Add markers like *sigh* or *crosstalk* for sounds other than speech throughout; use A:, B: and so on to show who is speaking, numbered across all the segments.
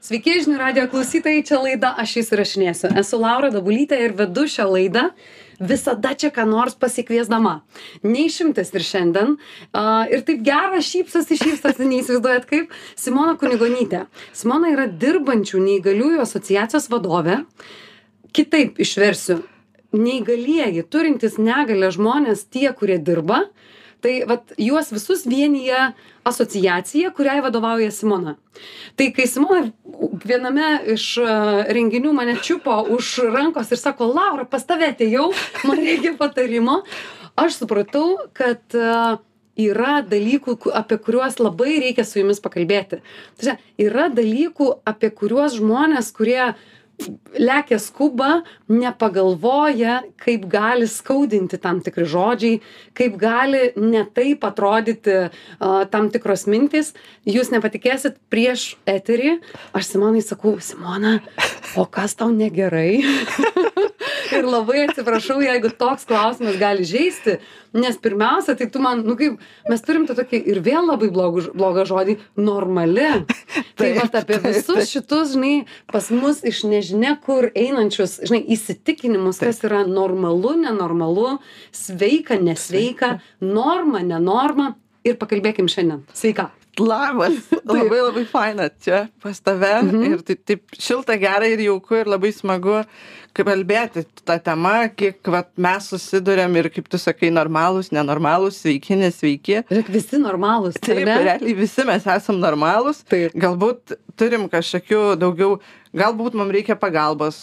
A: Sveiki, žinių radio klausytojai, čia laida Aš įsirašinėsiu. Esu Laura Dabulytė ir vedu šią laidą visada čia ką nors pasikviesdama. Neišimtas ir šiandien. Uh, ir taip geras šypsosi, šypsosi, neįsivaizduojat kaip. Simona Kunigonytė. Simona yra dirbančių neįgaliųjų asociacijos vadovė. Kitaip išversiu. Neįgalieji, turintys negalę žmonės, tie, kurie dirba, tai vat juos visus vienija asociacija kuriai vadovauja simona. Tai kai simona viename iš e, renginių mane čiupo už rankos ir sako laura pas tave atėjau man reikia patarimo. Aš supratau kad e, yra dalykų apie kuriuos labai reikia su jumis pakalbėti. Ta prasme yra dalykų apie kuriuos žmonės kurie lekia skuba nepagalvoja kaip gali skaudinti tam tikri žodžiai kaip gali ne taip atrodyti a, tam tikros mintys. Jūs nepatikėsit prieš eterį aš simonai sakau simona o kas tau negerai *laughs* ir labai atsiprašau jeigu toks klausimas gali žeisti nes pirmiausia tai tu man nu kaip mes turim tą tokį ir vėl labai blogų blogą žodį normali. Tai vat apie visus šitus žinai pas mus iš nežinia kur einančius žinai įsitikinimus kas yra normalu nenormalu sveika nesveika norma ne norma ir pakalbėkim šiandien. Sveika
B: Labas, *laughs* labai labai faina čia pas tave mhm. ir taip, taip šilta, gera ir jauku ir labai smagu kalbėti tą temą, kiek vat, mes susidurėm ir kaip tu sakai, normalūs, nenormalūs, sveiki, nesveiki.
A: Ir visi normalūs.
B: Taip, ne? realiai visi mes esam normalūs. Taip. Galbūt turim kažkokių daugiau, galbūt mums reikia pagalbos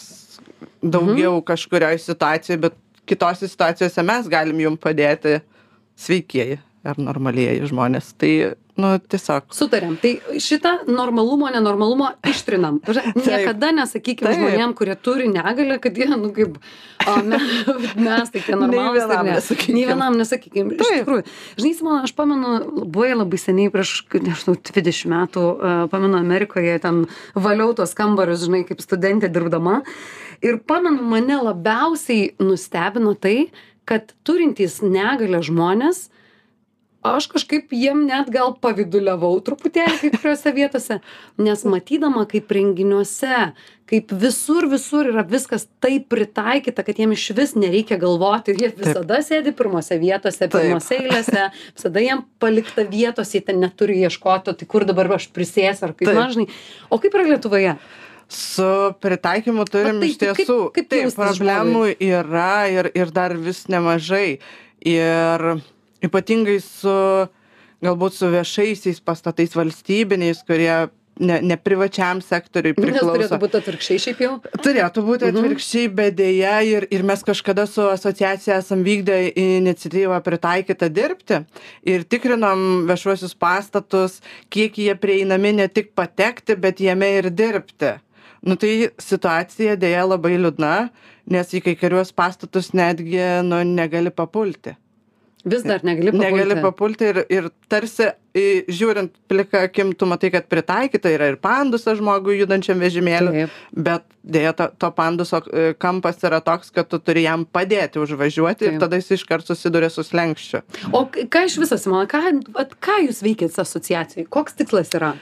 B: daugiau mhm. kažkurioje situacijoje, bet kitose situacijose mes galim jum padėti sveikieji ar normalieji žmonės. Tai nu tiesiog.
A: Sutariam. Tai šitą normalumo nenormalumo ištrinam. *laughs* Niekada nesakykim žmonėm kurie turi negalią kad jie nu kaip a me *laughs* mes tai tie normalūs tai ne. nei vienam nesakykim iš tikrųjų. Žinai simona aš pamenu labai labai seniai prieš nežinau dvidešim metų pamenu amerikoje ten valiau tuos kambarius žinai kaip studentė dirbdama. Ir pamenu mane labiausiai nustebino tai kad turintys negalią žmonės aš kažkaip jiem net gal pavyduliavau truputėlį kai kuriose vietose nes matydama kaip renginiuose kaip visur visur yra viskas taip pritaikyta kad jiem išvis nereikia galvoti ir jie visada sėdi pirmose vietose pirmose eilėse visada jiem palikta vietos jie ten neturi ieškoti o tai kur dabar aš prisėsiu ar kaip man žinai. O kaip yra lietuvoje?
B: Su pritaikymu turim
A: tai
B: iš tiesų
A: kaip- kaip
B: taip problemų yra ir ir dar vis nemažai. Ir ypatingai su galbūt su viešaisiais pastatais valstybiniais kurie ne ne privačiam sektoriui
A: nes turėtų
B: priklauso.
A: būt atvirkščiai šiaip jau.
B: Turėtų būti
A: Mhm.
B: atvirkščiai bet deja ir ir mes kažkada su asociacija esam vykdę iniciatyvą pritaikyta dirbti ir tikrinom viešuosius pastatus kiek jie prieinami ne tik patekti bet jame ir dirbti. Nu tai situacija deja labai liūdna nes į kai kuriuos pastatus netgi nu negali papulti
A: vis dar negali papulti
B: negali papulti ir ir tarsi žiūrint plika akim tu matai kad pritaikyta yra ir pandusas žmogui judančiam vežimėly
A: Taip.
B: bet deja to to panduso e, kampas yra toks kad tu turi jam padėti užvažiuoti ir
A: Taip.
B: tada jis iškart susiduria su slenksčiu
A: o ką iš viso simona ką ką jūs veikiat asociacijoj koks tikslas yra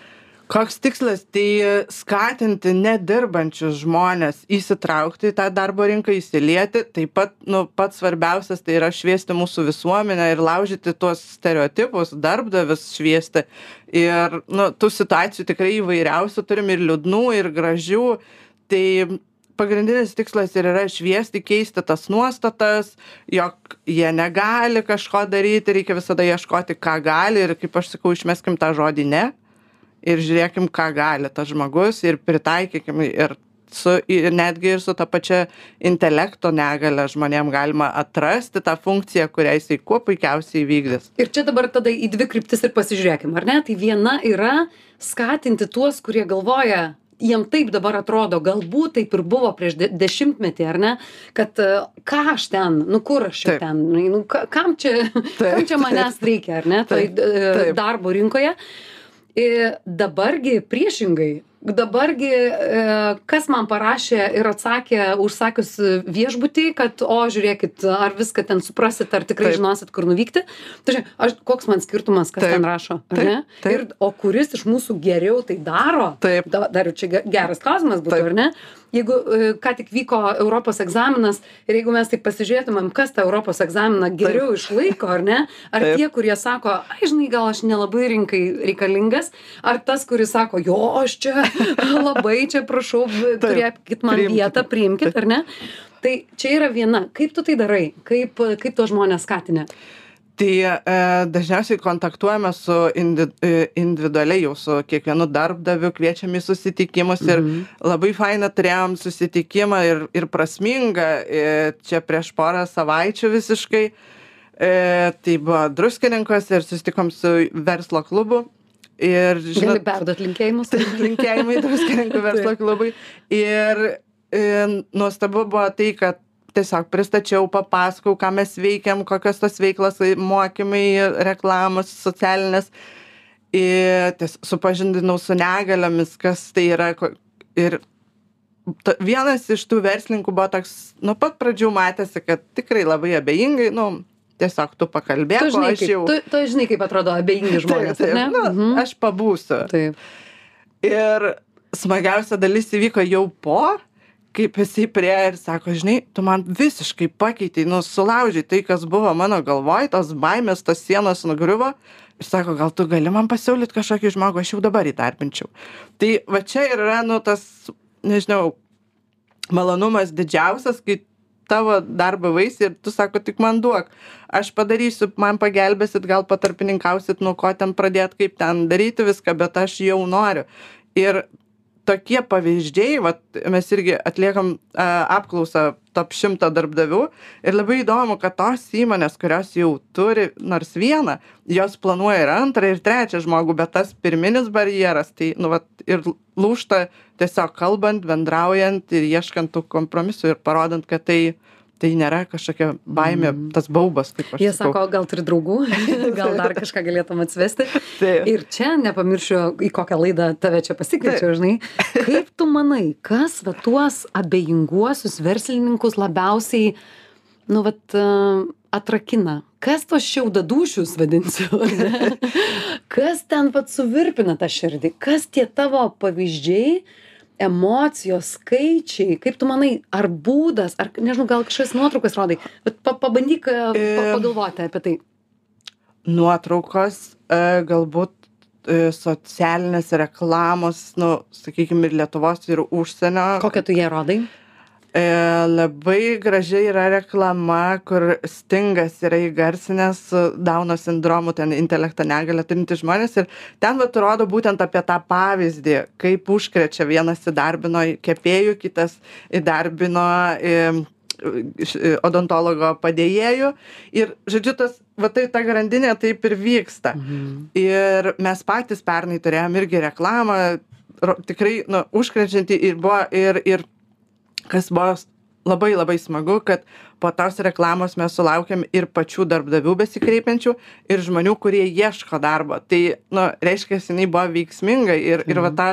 B: koks tikslas? Tai skatinti nedirbančius žmones įsitraukti į tą darbo rinką įsilieti. Taip pat nu pats svarbiausias tai yra šviesti mūsų visuomenę ir laužyti tuos stereotipus darbdavius šviesti. Ir nu tų situacijų tikrai įvairiausių turim ir liūdnų ir gražių. Tai pagrindinis tikslas ir yra šviesti keisti tas nuostatas jog jie negali kažko daryti reikia visada ieškoti ką gali. Ir kaip aš sakau išmeskim tą žodį ne ir žiūrėkim ką gali tas žmogus ir pritaikykim ir su ir netgi ir su ta pačia intelekto negalia žmonėm galima atrasti tą funkciją kurią jisai kuo puikiausiai įvykdys.
A: Ir čia dabar tada į dvi kryptis ir pasižiūrėkim ar ne? Tai viena yra skatinti tuos kurie galvoja jiem taip dabar atrodo galbūt taip ir buvo prieš de dešimtmetį ar ne? Kad e, ką aš ten nu kur aš čia
B: Taip.
A: ten nu ka kam čia *laughs* kam čia manęs reikia ar ne? Toj
B: Taip,
A: e,
B: taip.
A: darbo rinkoje i dabar gi priešingai dabargi e, kas man parašė ir atsakė užsakius viešbutį kad o žiūrėkit ar viską ten suprasit ar tikrai
B: Taip.
A: žinosit kur nuvykti tai aš koks man skirtumas kas
B: Taip.
A: ten rašo
B: Taip, taip.
A: ir o kuris iš mūsų geriau tai daro
B: Taip.
A: da, dar čia ge- geras klausimas būtų
B: Taip.
A: ar ne jeigu e, ką tik vyko europos egzaminas ir jeigu mes taip pasižiūrėtumėm kas tą europos egzaminą geriau išlaiko ar ne ar
B: Taip.
A: tie kurie sako ai žinai gal aš nelabai rinkai reikalingas ar tas kuris sako jo aš čia *laughs* labai čia prašau
B: Taip,
A: turėkit man
B: priimkite.
A: vietą priimkit ar ne tai čia yra viena kaip tu tai darai kaip kaip tuos žmones skatini
B: Tai e, dažniausiai kontaktuojame su indi, e, individualiai jau su kiekvienu darbdaviu, kviečiam į susitikimus ir
A: Mhm.
B: labai fainą turėjom susitikimą ir, ir prasmingą e, čia prieš porą savaičių visiškai. E, tai buvo druskininkas ir susitikom su verslo klubu. Ir,
A: gali
B: žinot,
A: perduot linkėjimus *laughs*
B: linkėjimai druskininkų verslo klubui. Ir e, nuostabu buvo tai, kad tiesiog pristačiau, papasakau, ką mes veikiam, kokios tos veiklos, tai mokymai, reklamos, socialinės. Ir ties, supažindinau su negaliomis, kas tai yra. Ir ta, vienas iš tų verslininkų buvo toks, nuo pat pradžių matėsi, kad tikrai labai abejingai, nu, tiesiog tu pakalbėk,
A: tu žinai
B: aš
A: kaip
B: jau...
A: tu, tu žinai kaip atrodo abejingi *laughs* žmonės
B: taip, taip, nu,
A: Mhm.
B: aš pabūsiu.
A: taip
B: Ir smagiausia dalis įvyko jau po, kaip jisai prie ir sako, žinai, tu man visiškai pakeitei, nu, sulaužiai tai, kas buvo mano galvoj, tos baimės, tos sienos nugriuvo. Ir sako, gal tu gali man pasiūlyti kažkokį žmogų, aš jau dabar įdarbinčiau. Tai va čia ir yra, nu, tas, nežinau, malonumas didžiausias, kai tavo darbo vaisiai ir tu sako, tik man duok. Aš padarysiu, man pagelbėsit, gal patarpininkausit, nuo ko ten pradėti, kaip ten daryti viską, bet aš jau noriu. Ir tokie pavyzdžiai, vat, mes irgi atliekam apklausą top 100 darbdavių ir labai įdomu, kad tos įmonės, kurios jau turi nors vieną, jos planuoja ir antrą, ir trečią žmogų, bet tas pirminis barjeras, tai, nu, vat, ir lūšta tiesiog kalbant, bendraujant ir ieškant tų kompromisų ir parodant, kad tai, tai nėra kažkokia baimė, mm. tas baubas,
A: Jie
B: sakau.
A: sako, gal turi draugų, *laughs* gal dar kažką galėtum atsivesti. Ir čia nepamiršiu, į kokią laidą tave čia pasikviečiau, žinai. Kaip tu manai, kas va tuos abejinguosius verslininkus labiausiai, nu, vat, uh, atrakina? Kas tos šiaudadūšius vadinsiu? *laughs* Kas ten pat suvirpina tą širdį? Kas tie tavo pavyzdžiai? Emocijos skaičiai kaip tu manai ar būdas ar nežinau gal kažkokias nuotraukas rodai bet pa pabandyk e, pa pagalvoti apie tai.
B: Nuotraukos, e, galbūt e, socialinės reklamos, nu, sakykime, ir Lietuvos, ir užsienio.
A: kokią tu ją rodai
B: labai graži yra reklama, kur Stingas yra įgarsinęs su Dauno sindromu, ten intelektą negalę turinti žmonės. Ir ten vat rodo būtent apie tą pavyzdį, kaip užkrečia vienas įdarbino kepėjų, kitas įdarbino e, iš- e, odontologo padėjėjų. Ir, žodžiu, tas, va tai ta grandinė taip ir vyksta.
A: Mhm.
B: Ir mes patys pernai turėjom irgi reklamą, ro- tikrai, nu, užkrečianti ir buvo, ir, ir kas buvo labai labai smagu, kad po tos reklamos mes sulaukėm ir pačių darbdavių besikreipiančių, ir žmonių, kurie ieško darbo. Tai, nu, reiškia, jinai buvo veiksminga ir, ir va tą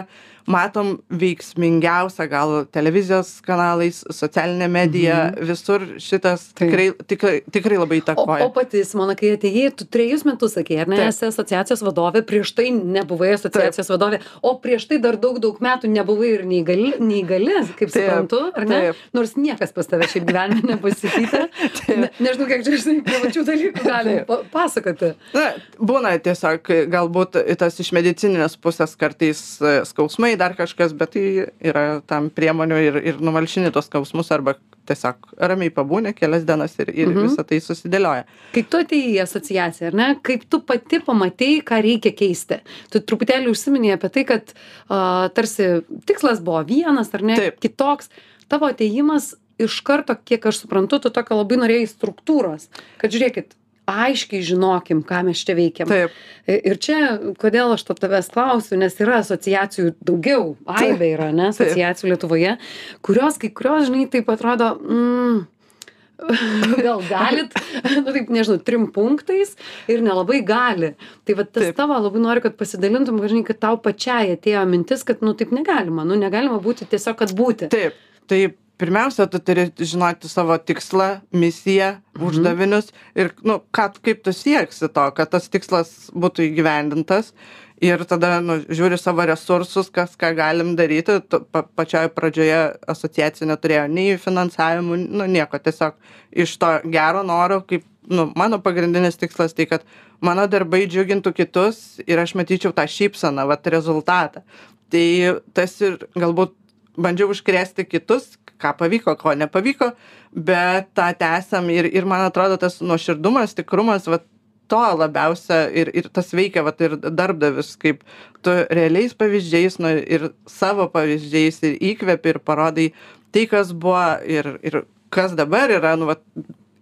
B: matom veiksmingiausia gal televizijos kanalais, socialinė medija, visur šitas tikrai, tikrai, tikrai labai įtakoja.
A: o pati, Simona, kai atėjai, tu trejus metus sakei, ar ne,
B: Taip.
A: esi asociacijos vadovė, prieš tai nebuvai asociacijos vadovė, o prieš tai dar daug, daug metų nebuvai ir neįgali, neįgali kaip
B: Taip,
A: suprantu, ar ne?
B: taip.
A: Nors niekas pas tave šiaip gyvenime nepasikeitė. *laughs* ne, nežinau, kiek čia žinai, privačių dalykų galim
B: Taip.
A: pa pasakoti.
B: Na, būna tiesiog galbūt tas iš medicininės pusės kartais e, skausmai, dar kažkas, bet tai yra tam priemonių ir, ir numalšini tos skausmus arba tiesiog ramiai pabūnė kelias dienas ir, ir
A: Mhm.
B: visą tai susidėlioja.
A: Kai tu atėjai į asociaciją, ar ne, kaip tu pati pamatėjai, ką reikia keisti. Tu truputėlį užsiminėjai apie tai, kad uh, tarsi tikslas buvo vienas, ar ne,
B: Taip.
A: kitoks. Tavo ateimas iš karto, kiek aš suprantu, tu tokio labai norėjai struktūros. Kad žiūrėkit, aiškiai žinokim, ką mes čia veikiam.
B: Taip,
A: Ir čia, kodėl aš to tavęs klausiu, nes yra asociacijų daugiau, aibė yra, ne, asociacijų Lietuvoje, kurios, kai kurios, žinai, taip atrodo, mm, *laughs* gal galit, nu taip, nežinau, trim punktais ir nelabai gali. Tai va tas
B: Taip.
A: tavo labai noriu, kad pasidalintum, kad, žinai, kad tau pačiai atėjo mintis, kad, nu taip negalima, nu negalima būti tiesiog, kad būti.
B: Taip, tai pirmiausia, tu turi žinoti savo tikslą, misiją, uždavinius ir, nu, ką, kaip tu sieksi to, kad tas tikslas būtų įgyvendintas. Ir tada, nu, žiūri savo resursus, kas ką galim daryti. Tu, pa, pačioje pradžioje asociacija neturėjo nei finansavimų, nu, nieko. Tiesiog iš to gero noro, kaip, nu, mano pagrindinis tikslas tai, kad mano darbai džiugintų kitus ir aš matyčiau tą šypsaną, vat rezultatą. Tai tas ir galbūt bandžiau užkrėsti kitus, ką pavyko, ko nepavyko, bet tą tęsiam ir, ir man atrodo tas nuoširdumas, tikrumas, vat, to labiausia ir, ir tas veikia, vat, ir darbdavis, kaip tu realiais pavyzdžiais nu, ir savo pavyzdžiais ir įkvepi ir parodai tai, kas buvo ir, ir kas dabar yra, nu, vat,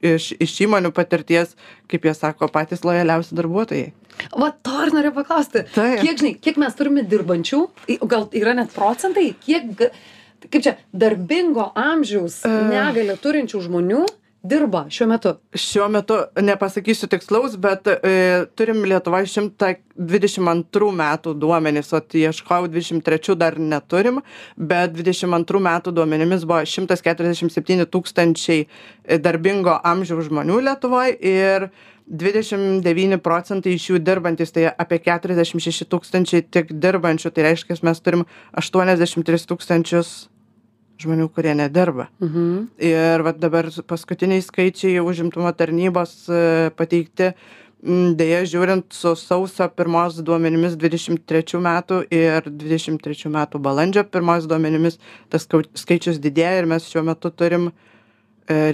B: iš, iš įmonių patirties, kaip jie sako, patys lojaliausi darbuotojai.
A: Va to ir noriu paklausti.
B: Taip.
A: Kiek, žinai, kiek mes turime dirbančių, gal yra net procentai, kiek, kaip čia, darbingo amžiaus negalę turinčių žmonių dirba šiuo metu?
B: Šiuo metu nepasakysiu tikslaus, bet e, turim Lietuvoje 122 metų duomenys, o ieškojau 23 dar neturim, bet 22 metų duomenimis buvo 147 tūkstančiai e, darbingo amžiaus žmonių Lietuvoje ir 29 procentai iš jų dirbantis, tai apie 46 tūkstančiai tik dirbančių, tai reiškia, mes turim 83 tūkstančius žmonių, kurie nedirba.
A: Mhm.
B: Ir vat dabar paskutiniai skaičiai užimtumo tarnybos e, pateikti, dėja žiūrint su sausio pirmos duomenimis 23 metų ir 23 metų balandžio pirmos duomenimis, tas skaičius didėja ir mes šiuo metu turim e,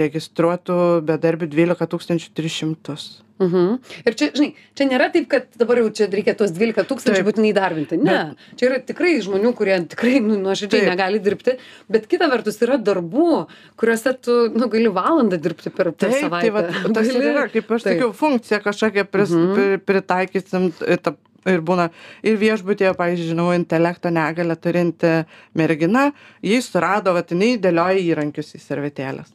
B: registruotų bedarbių 12 300.
A: Mhm. Ir čia, žinai, čia nėra taip, kad dabar jau čia reikia tuos 12 tūkstančių būtinai darbinti. Ne, čia yra tikrai žmonių, kurie tikrai nu, nuoširdžiai negali dirbti, bet kita vertus yra darbų, kuriuose tu nu, gali valandą dirbti per, per
B: Taip,
A: savaitę.
B: tai vat, tas
A: Gali-
B: yra, kaip aš sakiau, funkcija kažkokia pris,
A: Mhm.
B: pri, pritaikysim ta, ir būna ir viešbutėje, pavyzdžiui, žinau, intelekto negalę turinti mergina, jis surado, va, jinai dėlioja įrankius į servetėlės.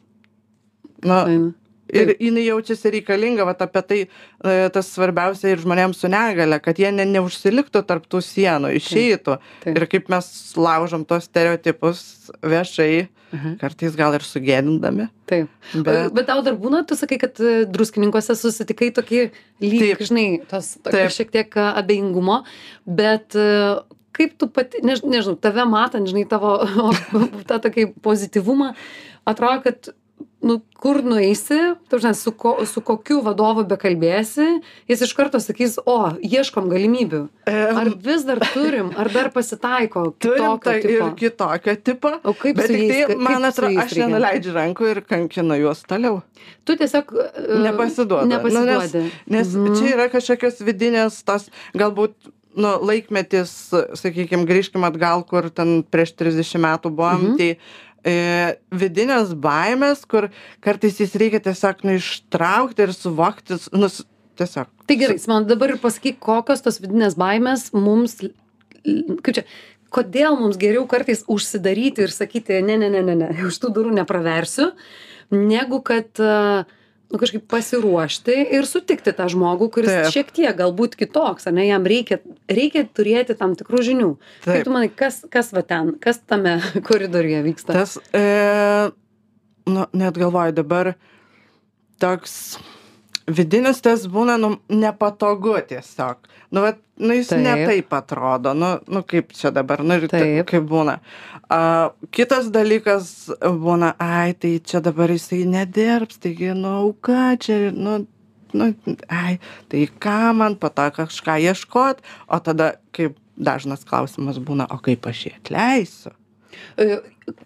B: Na,
A: Faina.
B: Ir jinai jaučiasi reikalinga, va, apie tai e, tas svarbiausia ir žmonėms su negale, kad jie ne, neužsiliktų tarptų sienų, išeitų.
A: Taip.
B: Ir kaip mes laužom tos stereotipus viešai,
A: Mhm.
B: kartais gal ir sugėdindami.
A: Taip. Bet,
B: Bet-
A: tau dar būna, tu sakai, kad e, druskininkose susitikai tokį lyg,
B: Taip.
A: žinai, tos
B: Taip.
A: šiek tiek a, abejingumo, bet e, kaip tu pati, než, nežinau, tave matant, žinai, tavo *laughs* tą tokį pozityvumą, atrodo, kad nu, kur nueisi, tu žinai, su, ko, su kokiu vadovu bekalbėsi, jis iš karto sakys, o, ieškom galimybių. Ar vis dar turim, ar dar pasitaiko *laughs*
B: Turim tą ir
A: tipo?
B: kitokio tipo.
A: O kaip
B: Bet
A: su
B: tik
A: jais-
B: tai,
A: kaip
B: man atrodo, aš nenuleidžiu rankų ir kankinu juos toliau.
A: Tu tiesiog e,
B: Nepasiduodu. Nu,
A: Nepasiduodi.
B: nes nes
A: Mhm.
B: čia yra kažkokios vidinės tos, galbūt, nu, laikmetis, sakykime, grįžkim atgal, kur ten prieš 30 metų buvom,
A: Mhm.
B: tai e, vidinės baimės, kur kartais jis reikia tiesiog nu, ištraukti ir suvokti, nu, tiesiog.
A: Tai gerai, man dabar ir pasakyk, kokios tos vidinės baimės mums, kaip čia, kodėl mums geriau kartais užsidaryti ir sakyti, ne, ne, ne, ne, ne, už tų durų nepraversiu, negu kad a, nu, kažkaip pasiruošti ir sutikti tą žmogų, kuris
B: Taip.
A: šiek tiek galbūt kitoks, ar ne, jam reikia, reikia turėti tam tikrų žinių. Kaip
B: Taip.
A: tu manai, kas, kas va ten, kas tame *laughs* koridoriuje vyksta?
B: Tas, e, nu, net galvoju dabar, toks vidinis tas būna, nu, nepatogu tiesiog. Nu, vat, nu jis
A: Taip.
B: ne taip atrodo, nu, nu kaip čia dabar, nu ir ta-
A: Taip.
B: kaip būna. A, kitas dalykas būna, ai, tai čia dabar jisai nedirbs, taigi, nu, auka, čia, nu, nu, ai, tai ką man po to kažką ieškot, o tada, kaip dažnas klausimas būna, o kaip aš jį atleisiu?
A: E,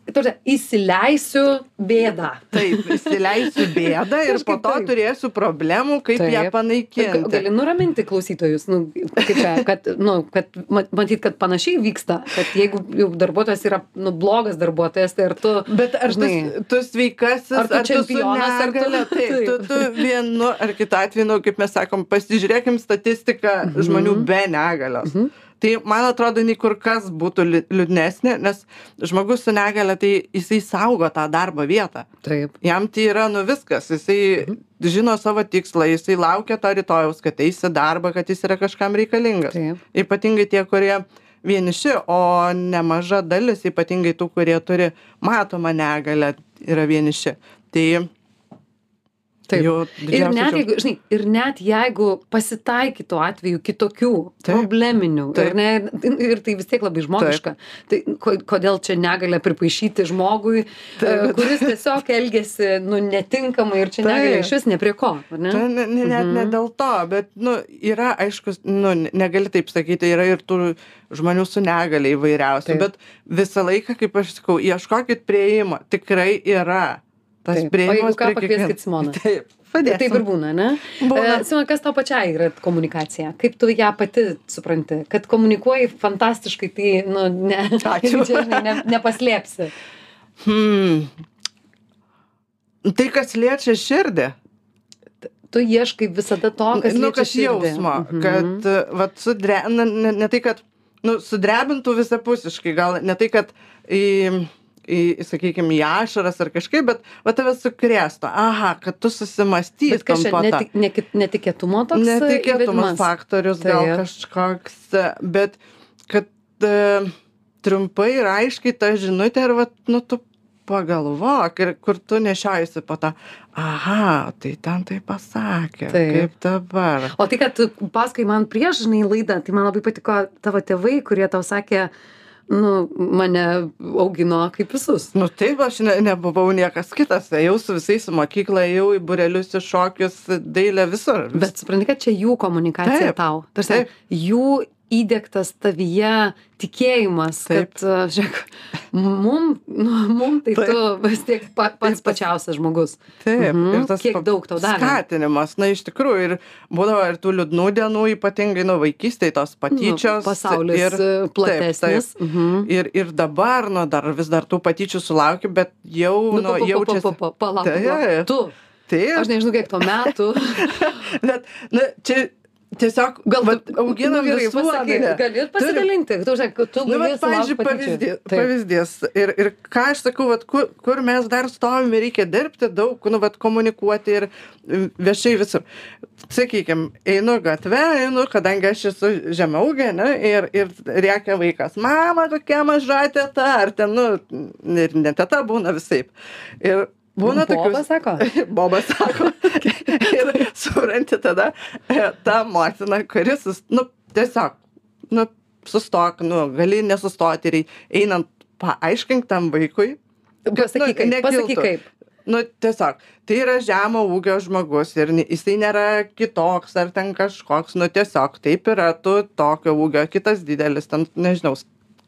A: Tarsi, įsileisiu bėdą.
B: Taip, įsileisiu bėdą ir po to
A: taip.
B: turėsiu problemų, kaip ją
A: Taip.
B: panaikinti.
A: Gali nuraminti klausytojus, nu, kaip kad, nu, kad ma- matyt, kad panašiai vyksta, kad jeigu darbuotojas yra nu, blogas darbuotojas, tai ar tu...
B: Bet ar tu,
A: Žinai,
B: tu sveikasis,
A: ar tu
B: su
A: čempionas, ar tu-
B: negale? Taip, tu,
A: Taip.
B: tu vienu ar kitu atveju, nu, kaip mes sakom, pasižiūrėkim statistiką
A: Mhm.
B: žmonių be negalios.
A: Mhm.
B: Tai man atrodo, nei kur kas būtų li- liūdnesnė, nes žmogus su negalią tai jisai saugo tą darbo vietą
A: Taip.
B: jam tai yra nu viskas jisai
A: Mhm.
B: žino savo tikslą jisai laukia to rytojaus kad eis į darbą kad jis yra kažkam reikalingas
A: Taip.
B: ypatingai tie kurie vieniši o nemaža dalis ypatingai tų kurie turi matomą negalią yra vieniši tai
A: Taip.
B: jau
A: Ir net, jeigu, žinai, ir net jeigu pasitaikytų atvejų kitokių,
B: Taip.
A: probleminių,
B: Taip.
A: ir, ne, ir tai vis tiek labai žmogiška, tai ko- kodėl čia negalė pripaišyti žmogui,
B: Taip.
A: e, kuris tiesiog elgesi nu, netinkamai ir čia
B: Taip.
A: negalė iš vis ne prie ko, ne?
B: Tai ne, ne, net ne
A: Mhm.
B: dėl to, bet, nu, yra, aišku, nu, ne- negali taip sakyti, yra ir tų žmonių su negalia įvairiausių,
A: Taip.
B: bet visą laiką, kaip aš sakau, ieškokit prieimo, tikrai yra. Tas prieimas prie kiekvieno.
A: Simoną.
B: Taip, padėsim.
A: Taip ir būna, ne?
B: Būna.
A: E, Simona, kas tau pačiai yra komunikacija? Kaip tu ją pati supranti? Kad komunikuoji fantastiškai, tai, nu, ne, *laughs*
B: Ačiū. *laughs*
A: čia, žinai, ne, nepaslėpsi.
B: Hmm. Tai, kas liečia širdį,
A: Tu ieškai visada to, kas
B: nu,
A: liečia
B: kas
A: širdį.
B: jausmo,
A: Mhm.
B: kad, uh, vat, sudre, na, ne, ne tai, kad, nu, sudrebintų visapusiškai, gal ne tai, kad į, į, sakykime, į ašaras ar kažkaip, bet, va, tave sukrėsto, aha, kad tu
A: čia
B: po tą.
A: netik, netikėtumo toks? e,
B: Netikėtumas
A: įvedimas?
B: faktorius, gal
A: Taip.
B: kažkoks, bet kad e, trumpai ir aiškiai ta žinutė ir, vat, nu, tu pagalvok ir kur tu nešiojasi po tą, aha, tai ten tai pasakė,
A: Taip.
B: kaip dabar.
A: O tai, kad tu paskai man prieš, žinai, laidą, tai man labai patiko tavo tėvai, kurie tau sakė, nu, mane augino kaip visus.
B: Nu taip, aš ne, nebuvau niekas kitas, ėjau su visais į mokyklą, ėjau į burelius, į šokius, dailę visur. Vis-
A: Bet supranti, kad čia jų komunikacija
B: Taip,
A: tau. Tarsi,
B: taip.
A: jų įdėktas tavyje tikėjimas,
B: Taip.
A: kad, žiūrėk, mum, nu, mum tai
B: Taip.
A: tu vis tiek pa, pats
B: tas-
A: pačiausias žmogus.
B: Taip,
A: Mhm.
B: ir tas
A: Kiek daug tau davė?
B: Skatinimas, na iš tikrųjų, ir būdavo ir tų liūdnų dienų, ypatingai nuo vaikystėje tos patyčios.
A: Nu, pasaulis
B: ir,
A: ir, platesnis.
B: Taip,
A: Mhm.
B: taip. Ir, ir dabar, nu, dar vis dar tų patyčių sulaukiu, bet jau,
A: Nu,
B: nu,
A: pa- Palauk, palauk. tu.
B: Taip,
A: Aš nežinau, kiek to metų. *laughs*
B: bet, na, čia tiesiog
A: Gal
B: vat,
A: tu-
B: auginam
A: nu, gerai,
B: visuomenę.
A: Gali ir pasidalinti. Tu, žinai, tu
B: Nu,
A: gali
B: bet, pavyzdžiui,
A: sulaukt patyčių.
B: pavyzdys, pavyzdys. Ir, ir ką aš sakau, vat, kur, kur mes dar stovim ir reikia dirbti daug, nu, vat, komunikuoti ir mm, viešai visur. Sakykime, einu gatvę, einu, kadangi aš esu žemaugė, ne, ir, ir reikia vaikas, mama, tokia maža teta, ar ten, nu, ir ne teta būna visaip. Ir būna tokių.
A: sako. *laughs*
B: Bobas sako. *laughs* ir *laughs* supranti tada e, tą motiną, kuris, nu, tiesiog, nu, sustok, nu, gali nesustoti ir einant paaiškink tam vaikui. kad,
A: Pasakyk, kaip.
B: nekiltų.
A: Pasakyk, kaip.
B: Nu, tiesiog, tai yra žemo ūgio žmogus ir jisai nėra kitoks ar ten kažkoks, nu tiesiog taip yra, tu tokio ūgio, kitas didelis, ten, nežinau,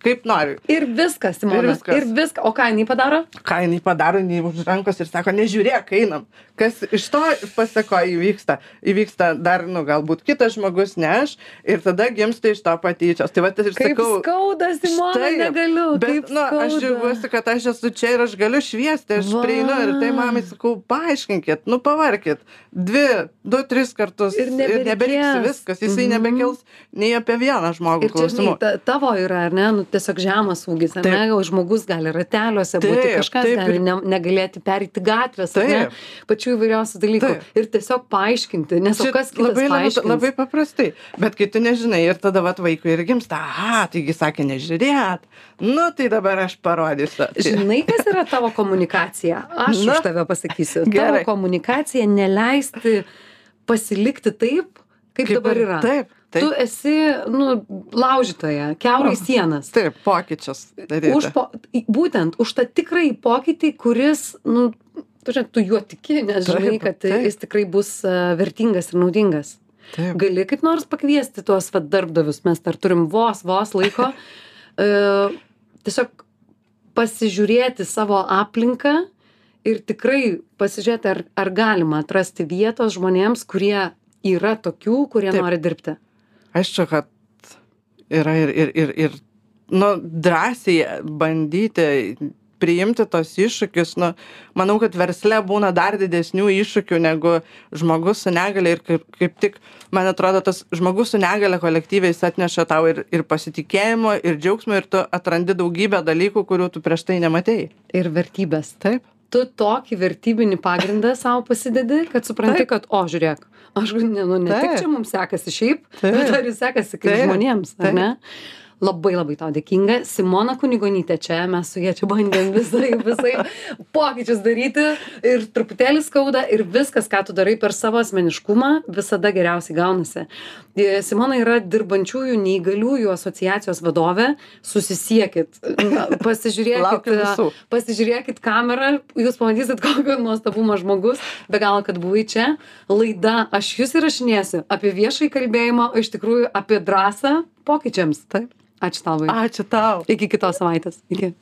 B: kaip nori.
A: Ir viskas, Simona.
B: Ir viskas.
A: Ir viskas. O ką jinai padaro?
B: ką jinai padaro, jinai už rankos ir sako, nežiūrėk, einam. Kas iš to pasako įvyksta? Įvyksta dar, nu, galbūt kitas žmogus, ne aš, ir tada gimsta iš to patyčios. Tai va, ir
A: Kaip
B: sakau,
A: skauda, Simona,
B: štai,
A: negaliu.
B: Bet, nu, aš
A: skauda.
B: džiaugiuosi, kad aš esu čia ir aš galiu šviesti, aš
A: Va.
B: prieinu ir tai mamai sakau, paaiškinkit, nu pavarkit. Dvi, du, tris kartus
A: Ir
B: nebereiks viskas, jisai
A: Mhm.
B: nebekels nei apie vieną žmogų
A: Ir čia, žinai,
B: klausimų.
A: ta, tavo yra, ar ne, nu, tiesiog žemas ūgis, ar
B: Taip.
A: ne, o žmogus gali rateliuose būti,
B: Taip,
A: kažkas
B: taip,
A: gali ne, negalėti perėti gatvės, ar ne,
B: Taip.
A: pačių įvairiausių dalykų.
B: Taip.
A: Ir tiesiog paaiškinti, nes
B: Čia
A: kas
B: labai, labai,
A: paaiškins?
B: labai paprastai. Bet kai tu nežinai ir tada vat vaikui ir gimsta, aha, taigi sakė nežiūrėt. Nu, tai dabar aš parodysiu. Tai-
A: Žinai, kas yra tavo komunikacija? Aš
B: Na,
A: už tave pasakysiu.
B: gerai.
A: Tavo komunikacija neleisti pasilikti taip, kaip, kaip dabar yra.
B: Taip, taip.
A: Tu esi, nu, laužytoja, keurai sienas.
B: Taip, pokyčius. daryti.
A: Už po, būtent už tą tikrąjį pokytį, kuris, nu, tu, žinai, tu juo tiki, nes
B: Taip,
A: žinai, kad
B: taip.
A: jis tikrai bus uh, vertingas ir naudingas.
B: Taip.
A: Gali kaip nors pakviesti tuos vat, darbdavius, mes dar turim vos, vos laiko, uh, *laughs* tiesiog pasižiūrėti savo aplinką ir tikrai pasižiūrėti, ar, ar galima atrasti vietos žmonėms, kurie yra tokių, kurie
B: Taip.
A: nori dirbti.
B: Aišku, kad yra ir, ir, ir, ir nu, drąsiai bandyti priimti tos iššūkius nu manau kad versle būna dar didesnių iššūkių negu žmogus su negalia ir kaip kaip tik man atrodo tas žmogus su negalia kolektyve jis atneša tau ir ir pasitikėjimo ir džiaugsmo ir tu atrandi daugybę dalykų kurių tu prieš tai nematei
A: Ir vertybės.
B: taip
A: Tu tokį vertybinį pagrindą savo pasidedi, kad supranti, kad, o, žiūrėk, aš nu, ne, ne tik čia mums sekasi šiaip,
B: Taip.
A: bet ar ir sekasi kaip žmonėms, ar ne? Labai labai tau dėkinga. Simona Kunigonytė čia, mes su jie čia bandėm visai, *laughs* visai pokyčius daryti ir truputėlį skauda ir viskas, ką tu darai per savo asmeniškumą, visada geriausiai gaunasi. E, Simona yra dirbančiųjų neįgaliųjų asociacijos vadovė. Susisiekit, na, pasižiūrėkit,
B: visų.
A: pasižiūrėkit kamerą, jūs pamatysit, *laughs* kokio nuostabumo žmogus, be galo, kad buvai čia. Laida, aš jūs įrašinėsiu apie viešai kalbėjimą, o iš tikrųjų apie drąsą pokyčiams.
B: taip
A: Ačiū tau.
B: ačiū tau
A: Iki kitos savaitės. Iki.